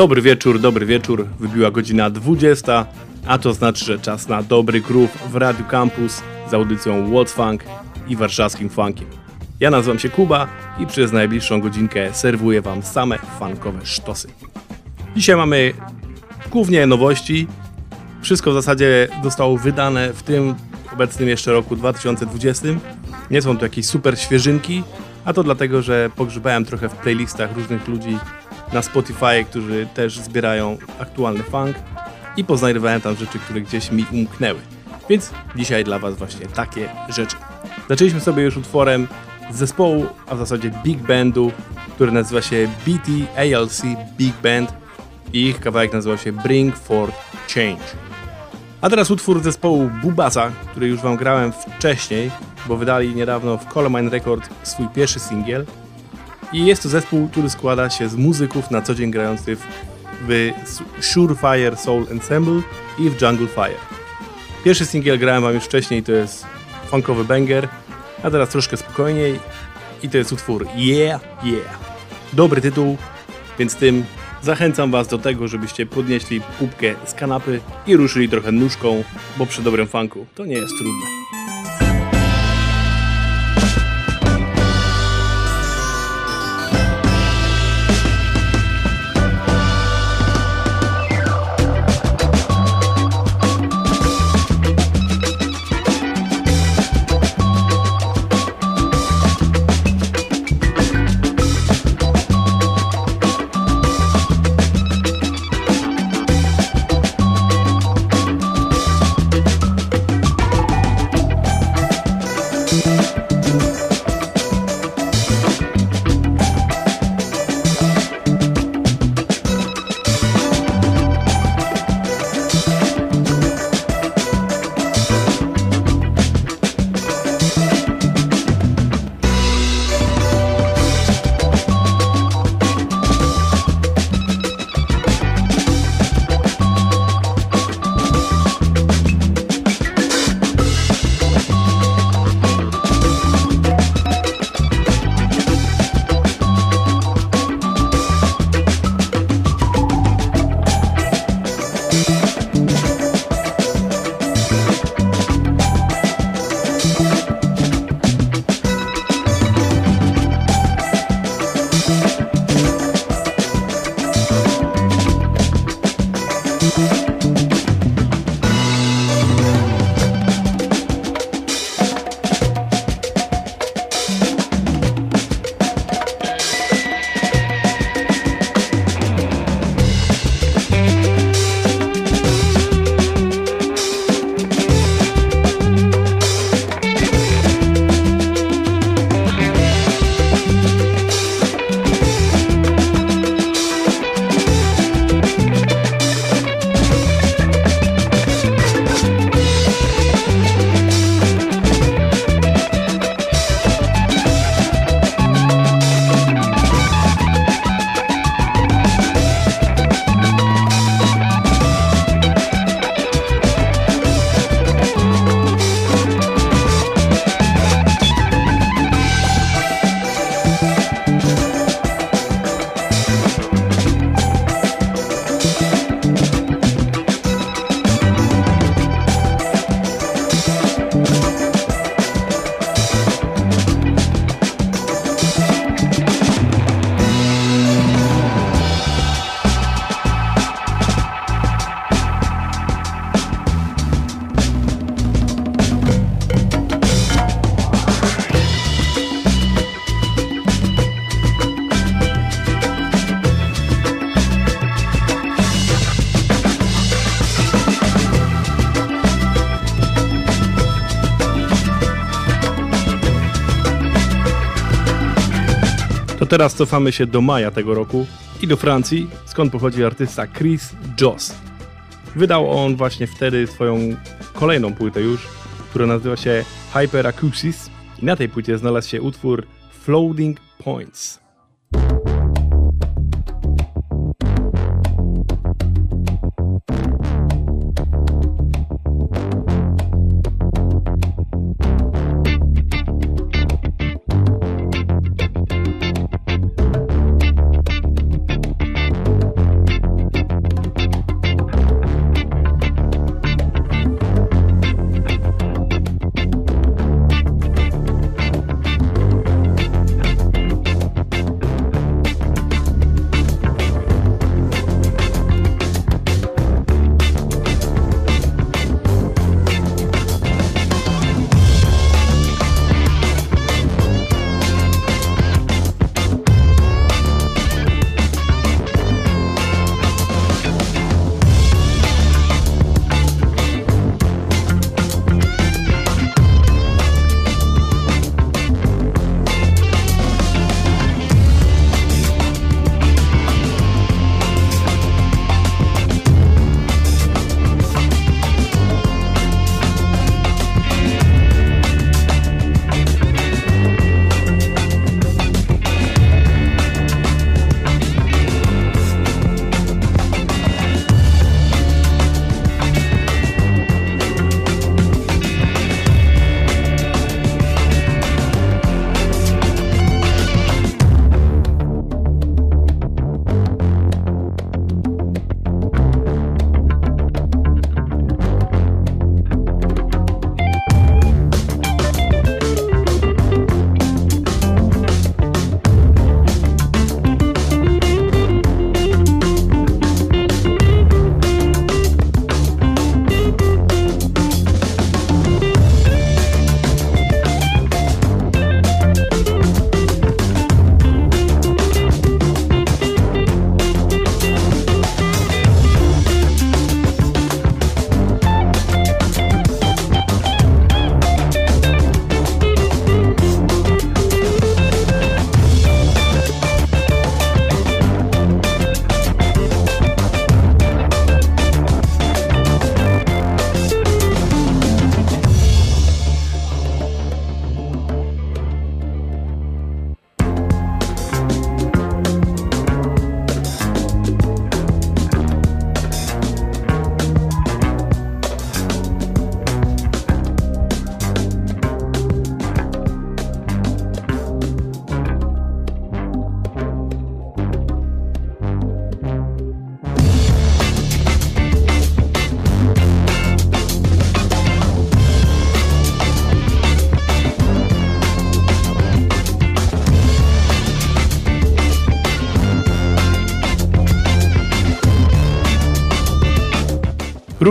Dobry wieczór, dobry wieczór. Wybiła godzina 20, a to znaczy, że czas na dobry groove w Radio Campus z audycją What's Funk i warszawskim funkiem. Ja nazywam się Kuba i przez najbliższą godzinkę serwuję Wam same funkowe sztosy. Dzisiaj mamy głównie nowości. Wszystko w zasadzie zostało wydane w tym obecnym jeszcze roku 2020. Nie są to jakieś super świeżynki, a to dlatego, że pogrzebałem trochę w playlistach różnych ludzi, na Spotify, którzy też zbierają aktualny funk i poznajdowałem tam rzeczy, które gdzieś mi umknęły. Więc dzisiaj dla Was właśnie takie rzeczy. Zaczęliśmy sobie już utworem z zespołu, a w zasadzie big bandu, który nazywa się BT ALC Big Band i ich kawałek nazywa się Bring Forth Change. A teraz utwór zespołu Bubasa, który już Wam grałem wcześniej, bo wydali niedawno w Colomine Record swój pierwszy singiel i jest to zespół, który składa się z muzyków na co dzień grających w Surefire Soul Ensemble i w Jungle Fire. Pierwszy singiel grałem wam już wcześniej, to jest funkowy banger, a teraz troszkę spokojniej i to jest utwór Yeah, Yeah. Dobry tytuł, więc tym zachęcam Was do tego, żebyście podnieśli pupkę z kanapy i ruszyli trochę nóżką, bo przy dobrym funku to nie jest trudne. Teraz cofamy się do maja tego roku i do Francji, skąd pochodzi artysta Chris Joss. Wydał on właśnie wtedy swoją kolejną płytę już, która nazywa się Hyper Acousis i na tej płycie znalazł się utwór Floating Points.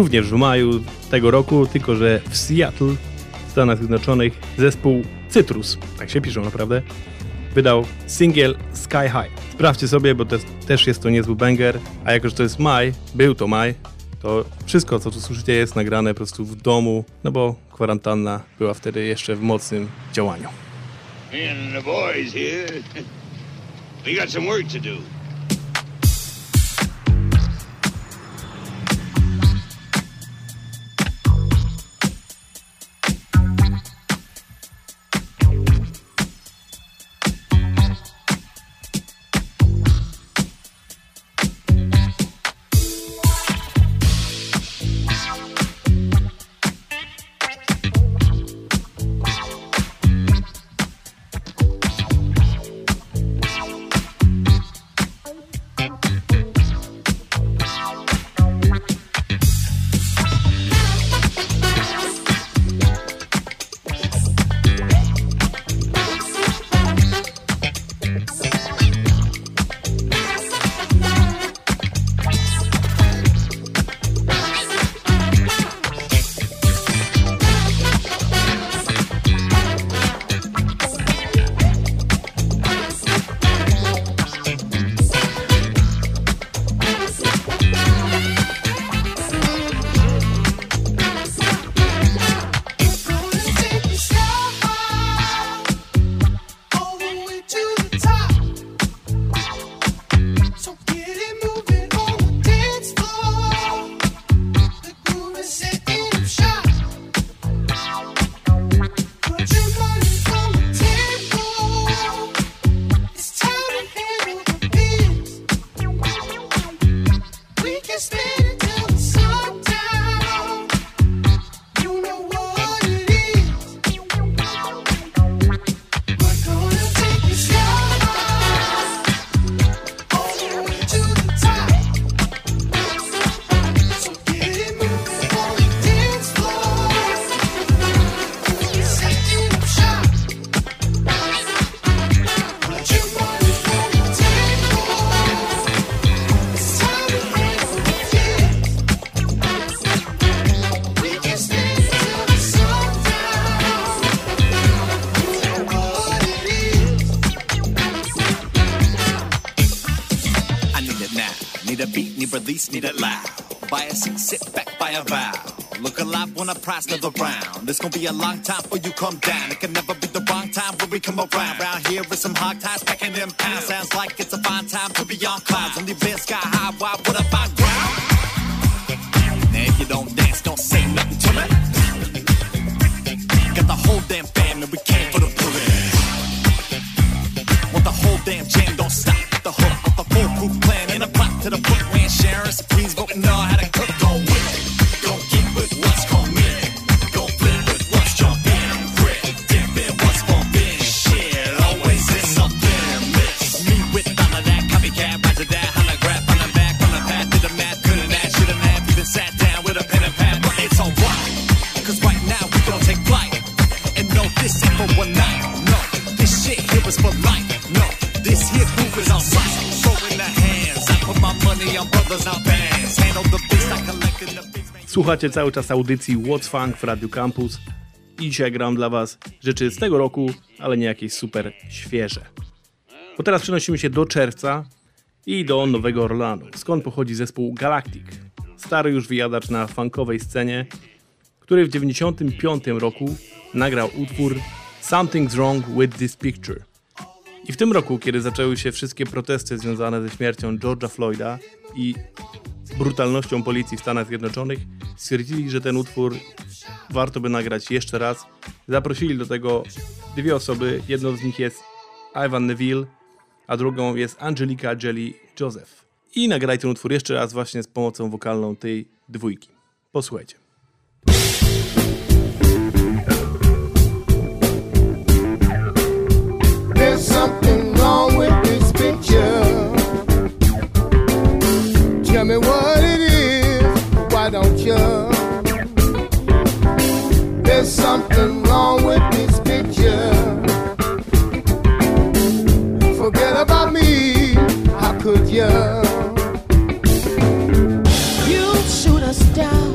Również w maju tego roku, tylko że w Seattle, w Stanach Zjednoczonych, zespół Cytrus, tak się piszą naprawdę, wydał singiel Sky High. Sprawdźcie sobie, bo jest, też jest to niezły banger, a jako, że to jest maj, był to maj, to wszystko, co tu słyszycie, jest nagrane po prostu w domu, no bo kwarantanna była wtedy jeszcze w mocnym działaniu. And the boys here, we got some work to do. Price never round. It's gonna be a long time before you come down. It can never be the wrong time when we come around. Round here with some hog ties packing them pounds. Sounds like it's a fine time to be on clouds. The best sky high, why would I find Słuchacie cały czas audycji What's Funk w Radio Campus i dzisiaj gram dla Was rzeczy z tego roku, ale nie jakieś super świeże. Bo teraz przenosimy się do czerwca i do Nowego Orlanu, skąd pochodzi zespół Galactic. Stary już wyjadacz na funkowej scenie, który w 1995 roku nagrał utwór Something's Wrong with This Picture. I w tym roku, kiedy zaczęły się wszystkie protesty związane ze śmiercią George'a Floyda i brutalnością policji w Stanach Zjednoczonych, stwierdzili, że ten utwór warto by nagrać jeszcze raz. Zaprosili do tego dwie osoby. Jedną z nich jest Ivan Neville, a drugą jest Angelika Jelly Joseph. I nagraj ten utwór jeszcze raz właśnie z pomocą wokalną tej dwójki. Posłuchajcie. Tell me what don't you? There's something wrong with this picture. Forget about me, how could you? You shoot us down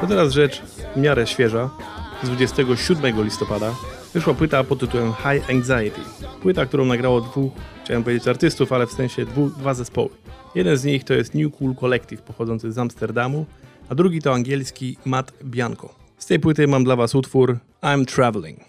to teraz rzecz w miarę świeża. Z 27 listopada wyszła płyta pod tytułem High Anxiety. Płyta, którą nagrało dwóch, chciałem powiedzieć artystów, ale w sensie dwu, dwa zespoły. Jeden z nich to jest New Cool Collective pochodzący z Amsterdamu, a drugi to angielski Matt Bianco. Z tej płyty mam dla Was utwór I'm Traveling.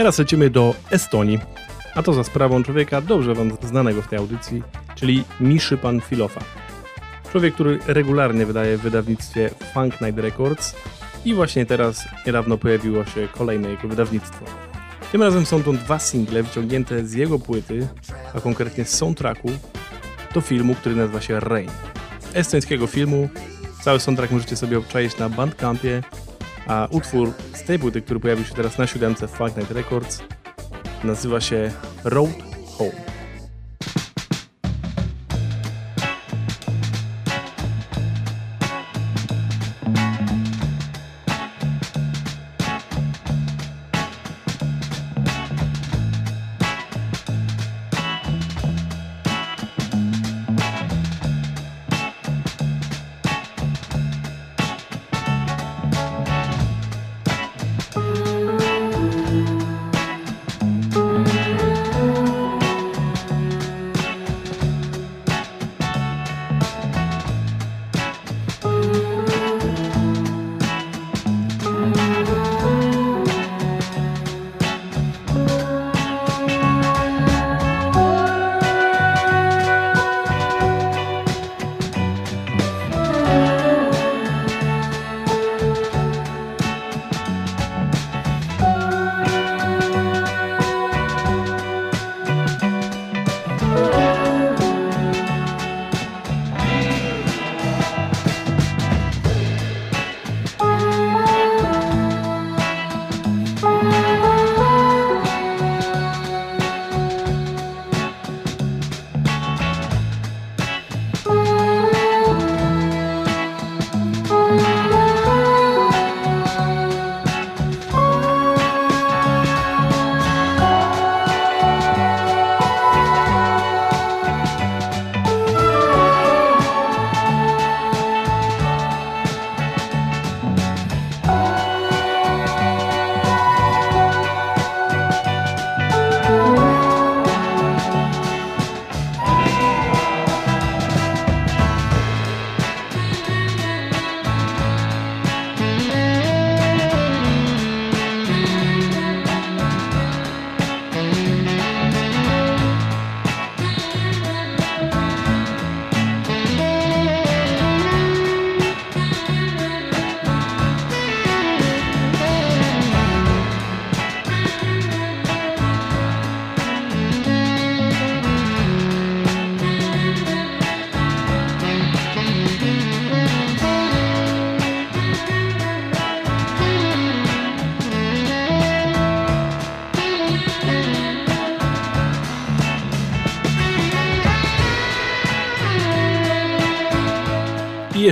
Teraz lecimy do Estonii, a to za sprawą człowieka dobrze wam znanego w tej audycji, czyli Miszy Pan Filofa. Człowiek, który regularnie wydaje w wydawnictwie Funk Night Records i właśnie teraz niedawno pojawiło się kolejne jego wydawnictwo. Tym razem są to dwa single wyciągnięte z jego płyty, a konkretnie z soundtracku do filmu, który nazywa się Rain. Estońskiego filmu. Cały soundtrack możecie sobie obczaić na Bandcampie, a utwór z tej płyty, który pojawił się teraz na siódemce Funk Night Records, nazywa się Road Home.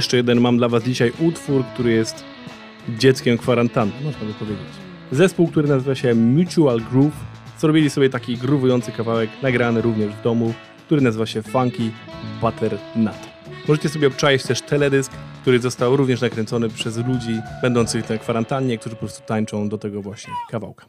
Jeszcze jeden mam dla Was dzisiaj utwór, który jest dzieckiem kwarantanny, można by powiedzieć. Zespół, który nazywa się Mutual Groove, zrobili sobie taki gruwujący kawałek, nagrany również w domu, który nazywa się Funky Butternut. Możecie sobie obczaić też teledysk, który został również nakręcony przez ludzi będących na kwarantannie, którzy po prostu tańczą do tego właśnie kawałka.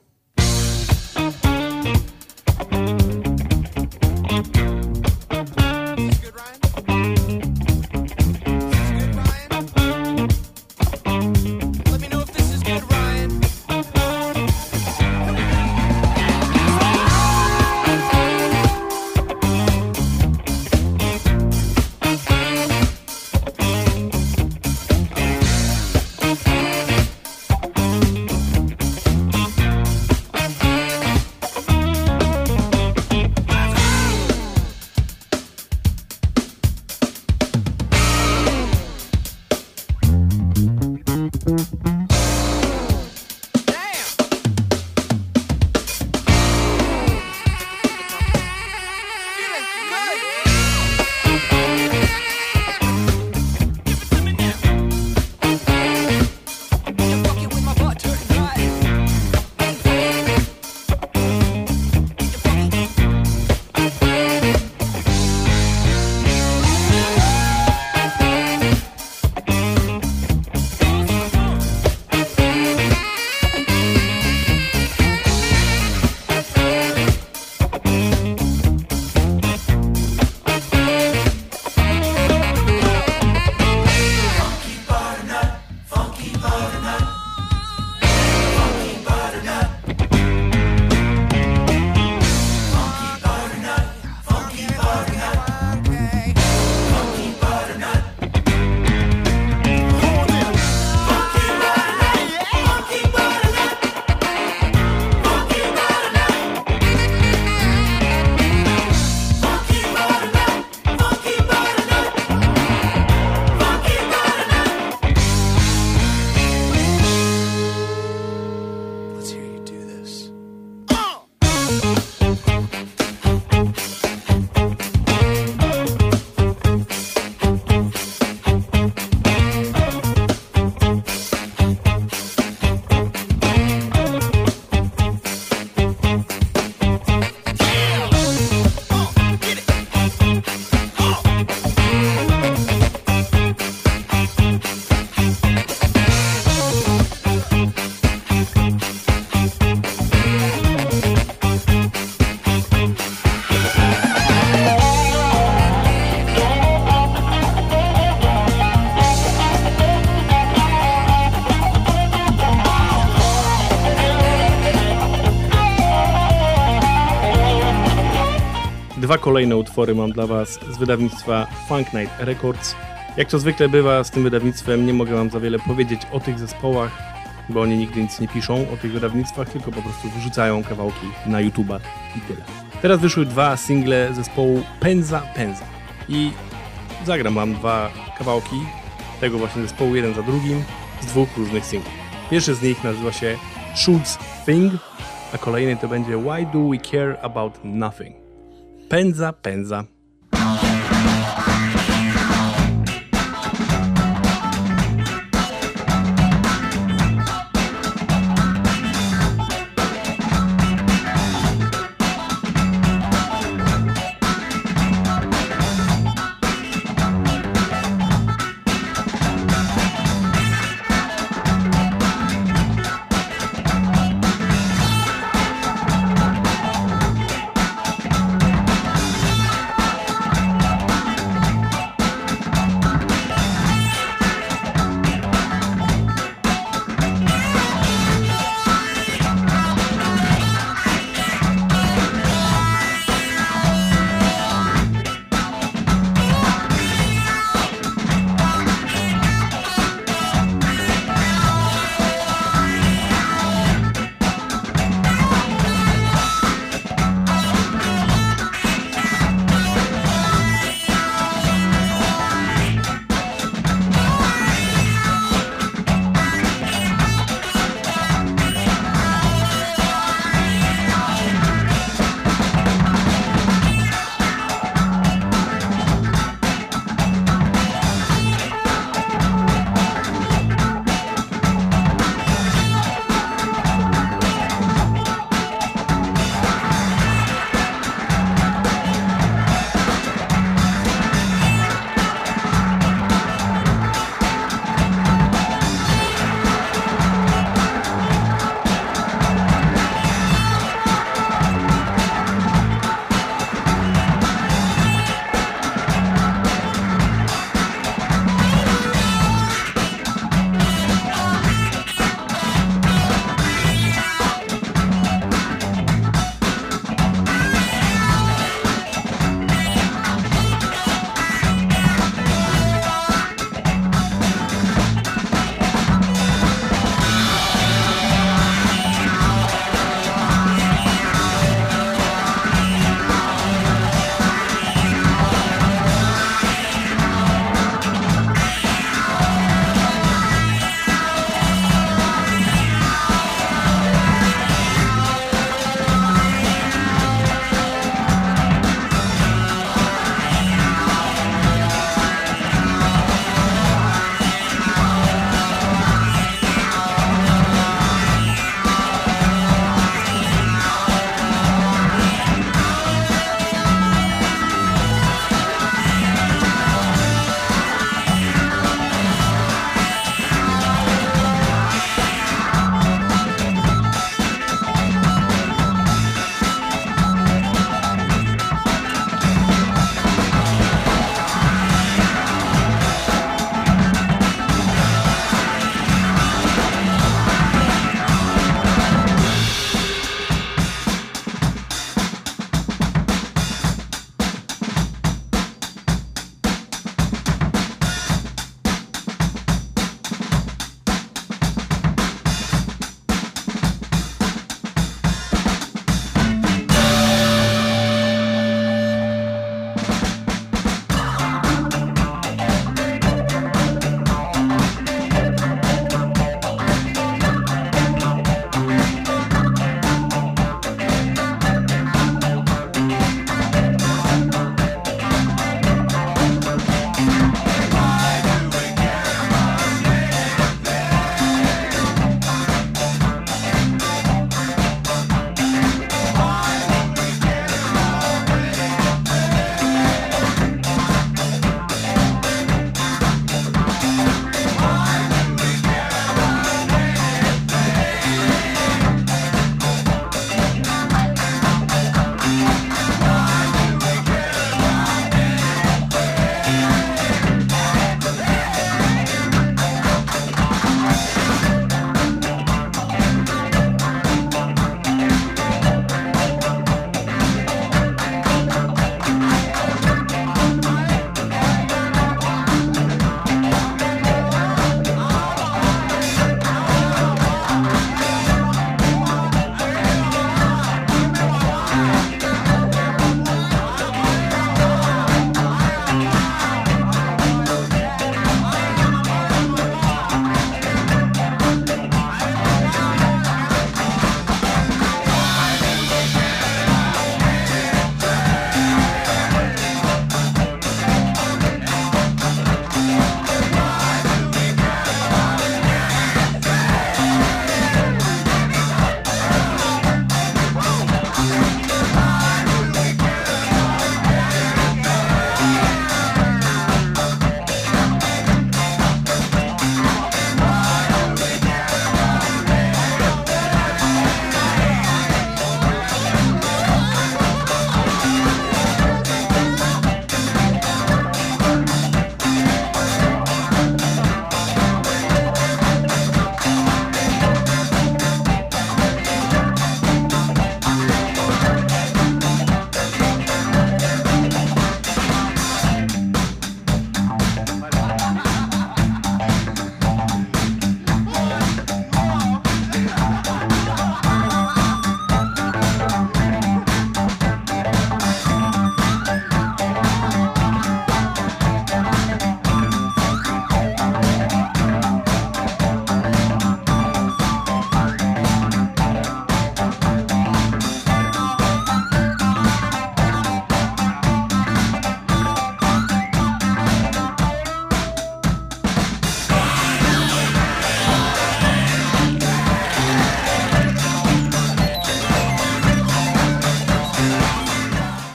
Dwa kolejne utwory mam dla Was z wydawnictwa Funk Night Records. Jak to zwykle bywa z tym wydawnictwem, nie mogę Wam za wiele powiedzieć o tych zespołach, bo oni nigdy nic nie piszą o tych wydawnictwach, tylko po prostu wrzucają kawałki na YouTube'a i tyle. Teraz wyszły dwa single zespołu Penza Penza i zagram Wam dwa kawałki tego właśnie zespołu, jeden za drugim, z dwóch różnych singli. Pierwszy z nich nazywa się Shoots Thing, a kolejny to będzie Why Do We Care About Nothing. Penza Penza.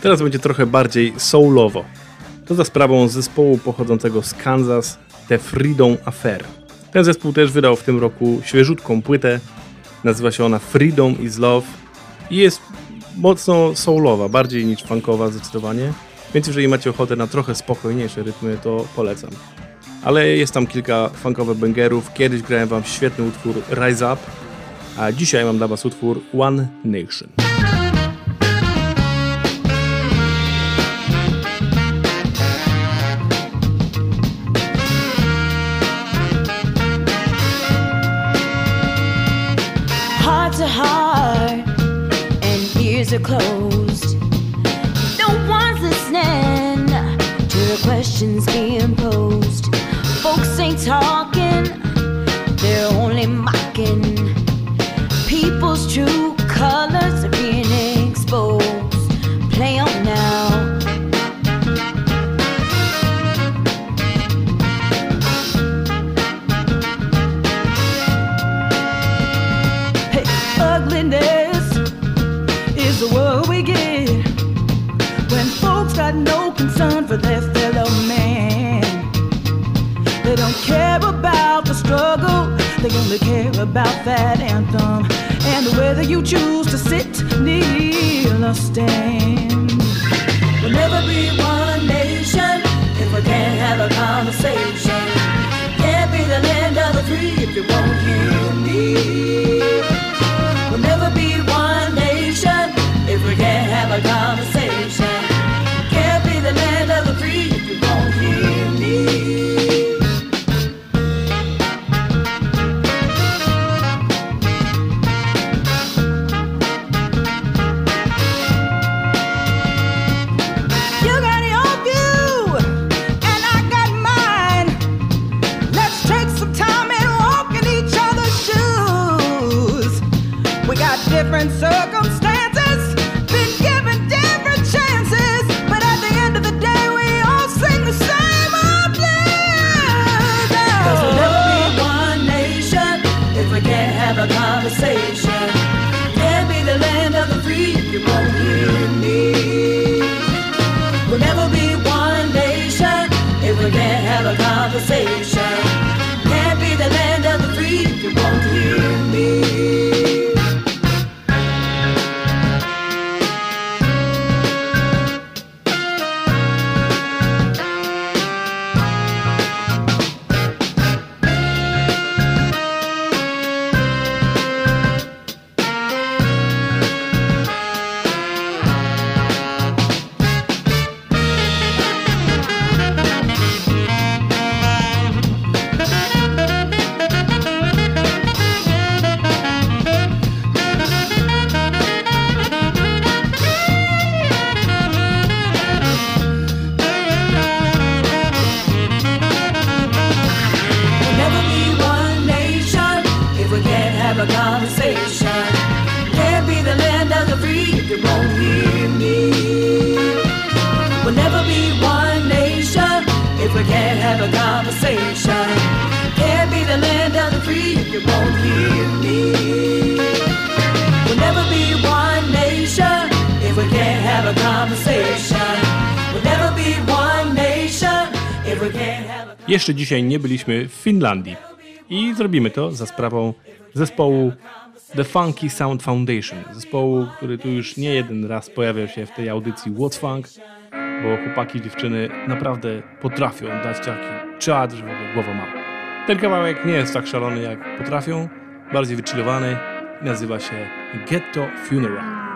Teraz będzie trochę bardziej soulowo. To za sprawą zespołu pochodzącego z Kansas, The Freedom Affair. Ten zespół też wydał w tym roku świeżutką płytę. Nazywa się ona Freedom is Love i jest mocno soulowa, bardziej niż funkowa zdecydowanie. Więc jeżeli macie ochotę na trochę spokojniejsze rytmy, to polecam. Ale jest tam kilka funkowych bangerów. Kiedyś grałem wam świetny utwór Rise Up, a dzisiaj mam dla was utwór One Nation. Are closed. No one's listening to the questions being posed. Folks ain't talking, that anthem and whether you choose to sit, kneel, or stand. We'll never be one nation if we can't have a conversation. Can't be the land of the free if you won't hear Jeszcze dzisiaj nie byliśmy w Finlandii i zrobimy to za sprawą zespołu The Funky Sound Foundation. Zespołu, który tu już nie jeden raz pojawiał się w tej audycji What's Funk, bo chłopaki i dziewczyny naprawdę potrafią dać taki czad, że w ogóle głowa ma. Ten kawałek nie jest tak szalony jak potrafią, bardziej wychillowany nazywa się Ghetto Funeral.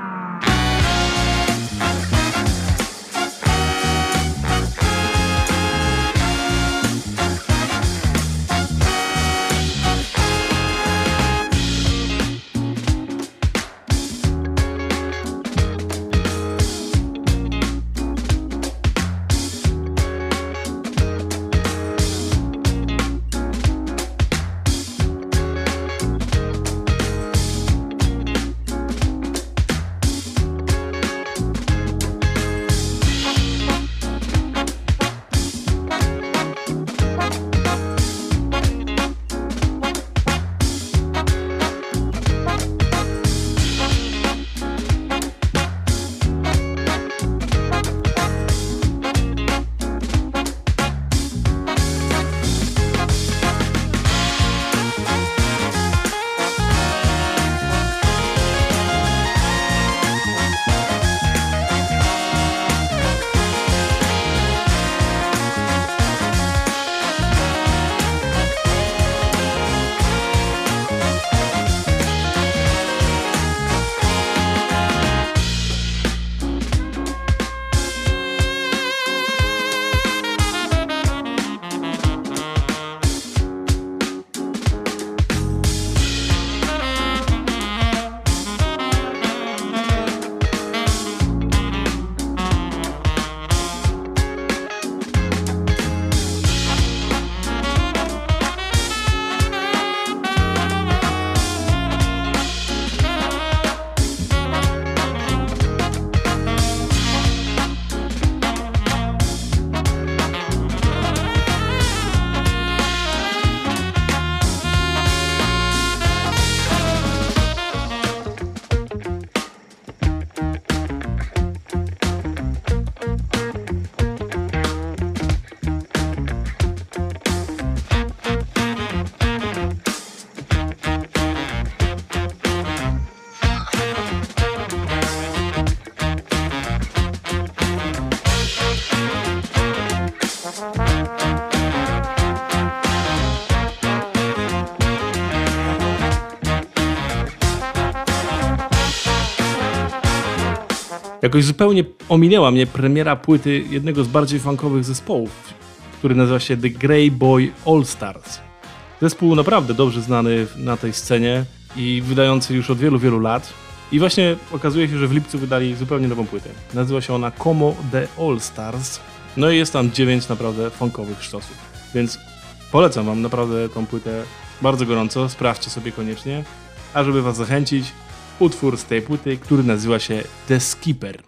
Jakoś zupełnie ominęła mnie premiera płyty jednego z bardziej funkowych zespołów, który nazywa się The Grey Boy All Stars. Zespół naprawdę dobrze znany na tej scenie i wydający już od wielu, wielu lat. I właśnie okazuje się, że w lipcu wydali zupełnie nową płytę. Nazywa się ona Como The All Stars. No i jest tam dziewięć naprawdę funkowych sztosów. Więc polecam wam naprawdę tą płytę bardzo gorąco. Sprawdźcie sobie koniecznie. A żeby was zachęcić, utwór z tej płyty, który nazywa się The Skipper.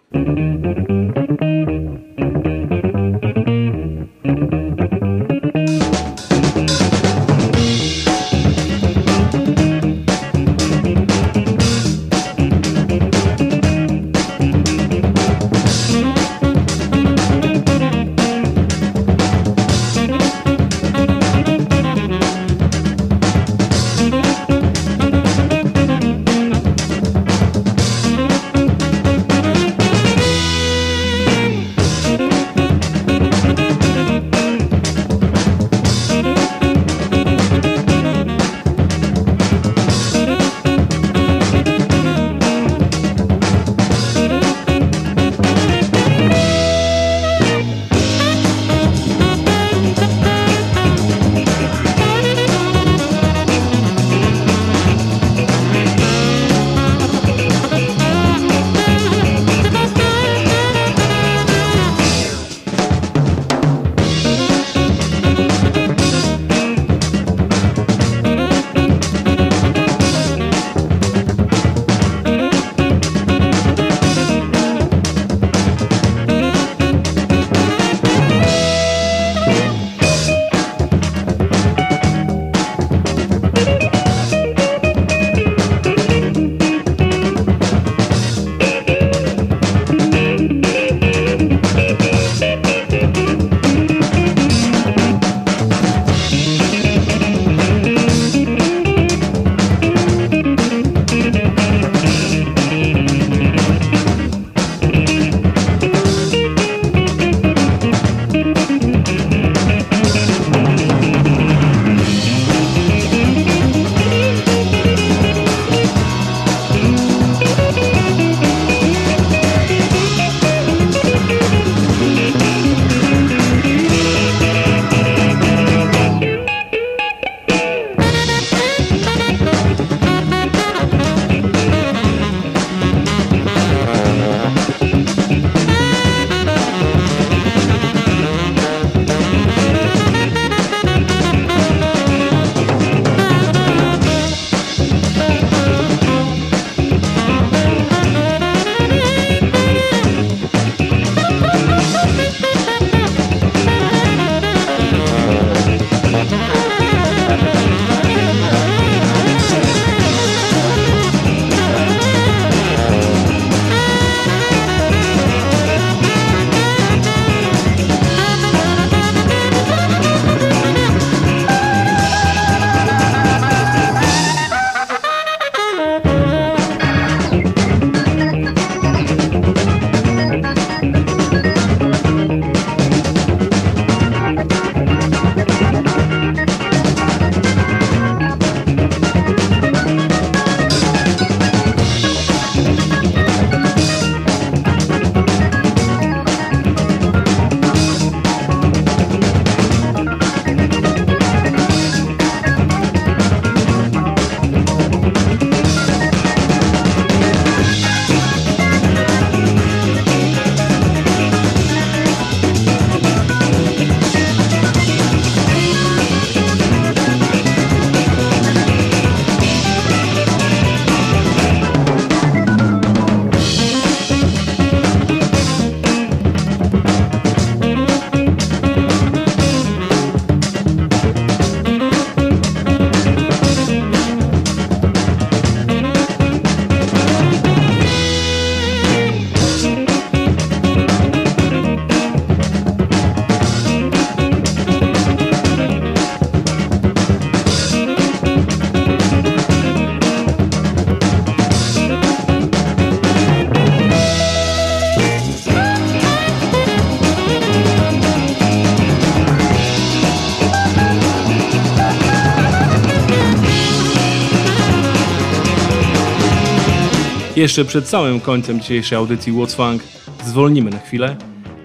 Jeszcze przed samym końcem dzisiejszej audycji What's Funk zwolnimy na chwilę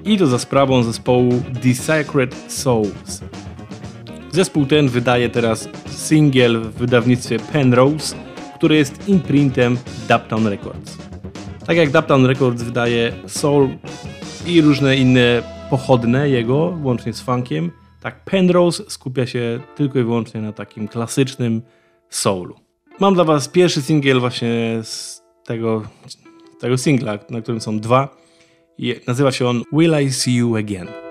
i to za sprawą zespołu The Sacred Souls. Zespół ten wydaje teraz singiel w wydawnictwie Penrose, który jest imprintem Dubtown Records. Tak jak Dubtown Records wydaje soul i różne inne pochodne jego, łącznie z funkiem, tak Penrose skupia się tylko i wyłącznie na takim klasycznym soulu. Mam dla was pierwszy singiel właśnie z tego, tego singla, na którym są dwa. Nazywa się on Will I See You Again.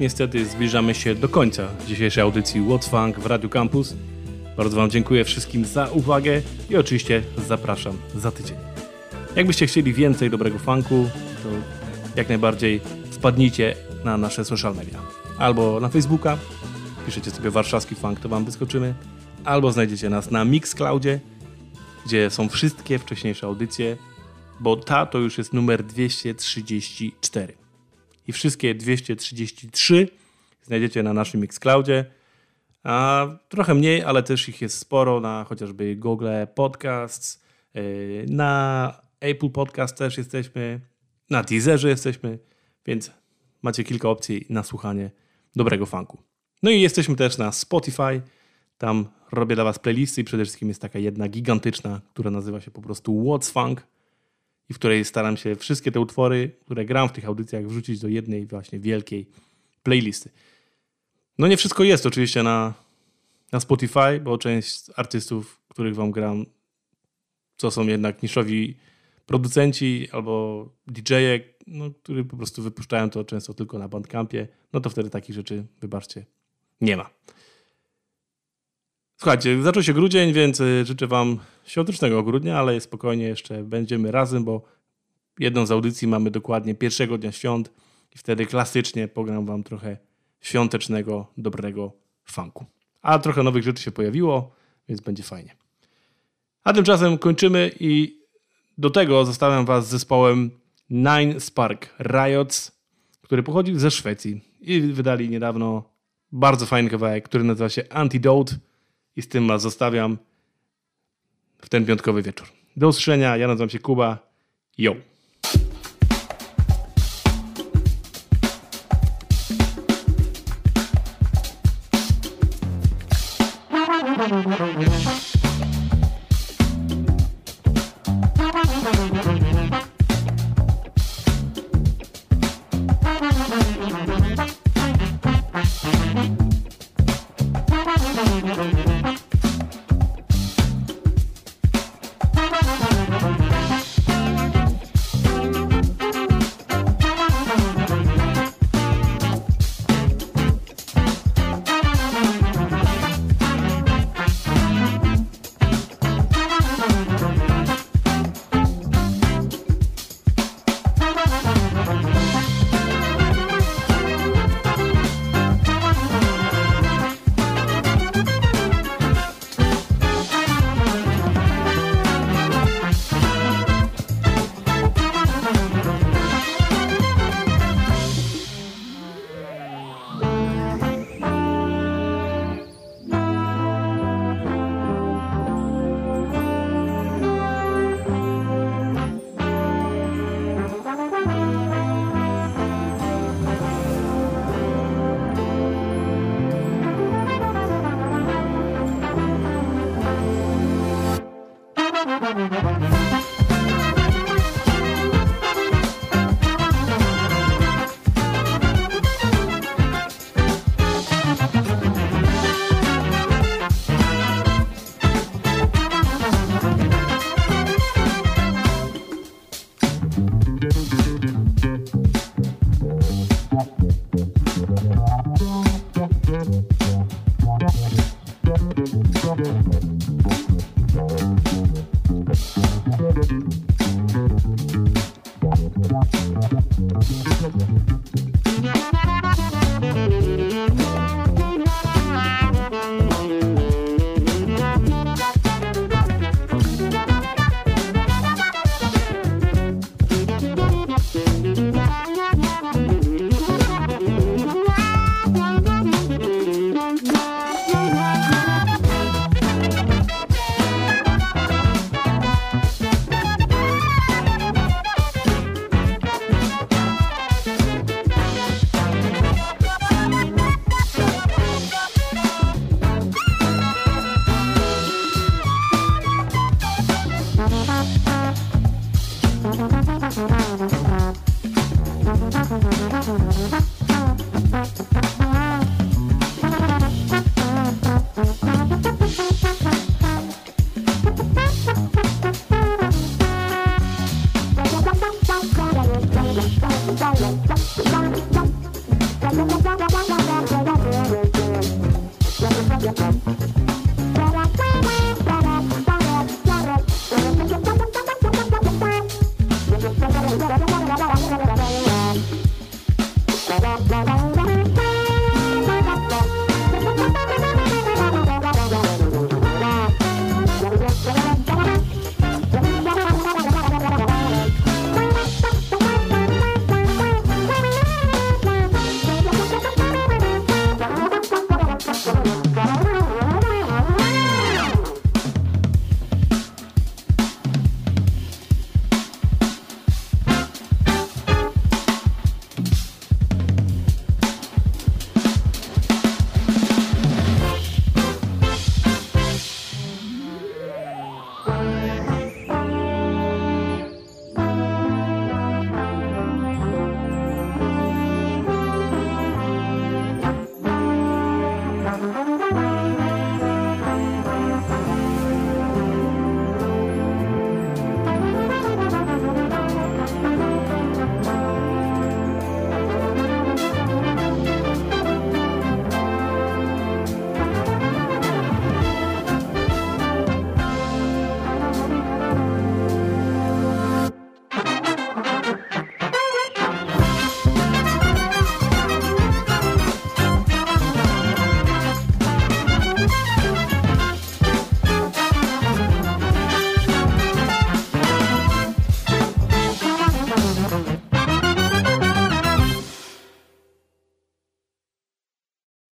Niestety zbliżamy się do końca dzisiejszej audycji What's w Radio Campus. Bardzo Wam dziękuję wszystkim za uwagę i oczywiście zapraszam za tydzień. Jakbyście chcieli więcej dobrego funku, to jak najbardziej wpadnijcie na nasze social media. Albo na Facebooka, piszecie sobie warszawski funk, to Wam wyskoczymy, albo znajdziecie nas na Mixcloudzie, gdzie są wszystkie wcześniejsze audycje, bo ta to już jest numer 234 i wszystkie 233 znajdziecie na naszym Mixcloudzie. A trochę mniej, ale też ich jest sporo na chociażby Google Podcasts, yy, na Apple Podcast też jesteśmy, na Deezerze jesteśmy, więc macie kilka opcji na słuchanie dobrego funku. No i jesteśmy też na Spotify. Tam robię dla Was playlisty i przede wszystkim jest taka jedna gigantyczna, która nazywa się po prostu What's Funk i w której staram się wszystkie te utwory, które gram w tych audycjach, wrzucić do jednej właśnie wielkiej playlisty. No nie wszystko jest oczywiście na, na Spotify, bo część artystów, których wam gram, to są jednak niszowi producenci albo DJ-e, no, którzy po prostu wypuszczają to często tylko na Bandcampie, no to wtedy takich rzeczy, wybaczcie, nie ma. Słuchajcie, zaczął się grudzień, więc y, życzę Wam świątecznego grudnia, ale spokojnie jeszcze będziemy razem, bo jedną z audycji mamy dokładnie pierwszego dnia świąt i wtedy klasycznie pogram Wam trochę świątecznego, dobrego funku. A trochę nowych rzeczy się pojawiło, więc będzie fajnie. A tymczasem kończymy i do tego zostawiam Was z zespołem Nine Spark Riots, który pochodził ze Szwecji i wydali niedawno bardzo fajny kawałek, który nazywa się Antidote i z tym Was zostawiam w ten piątkowy wieczór. Do usłyszenia, ja nazywam się Kuba. Yo!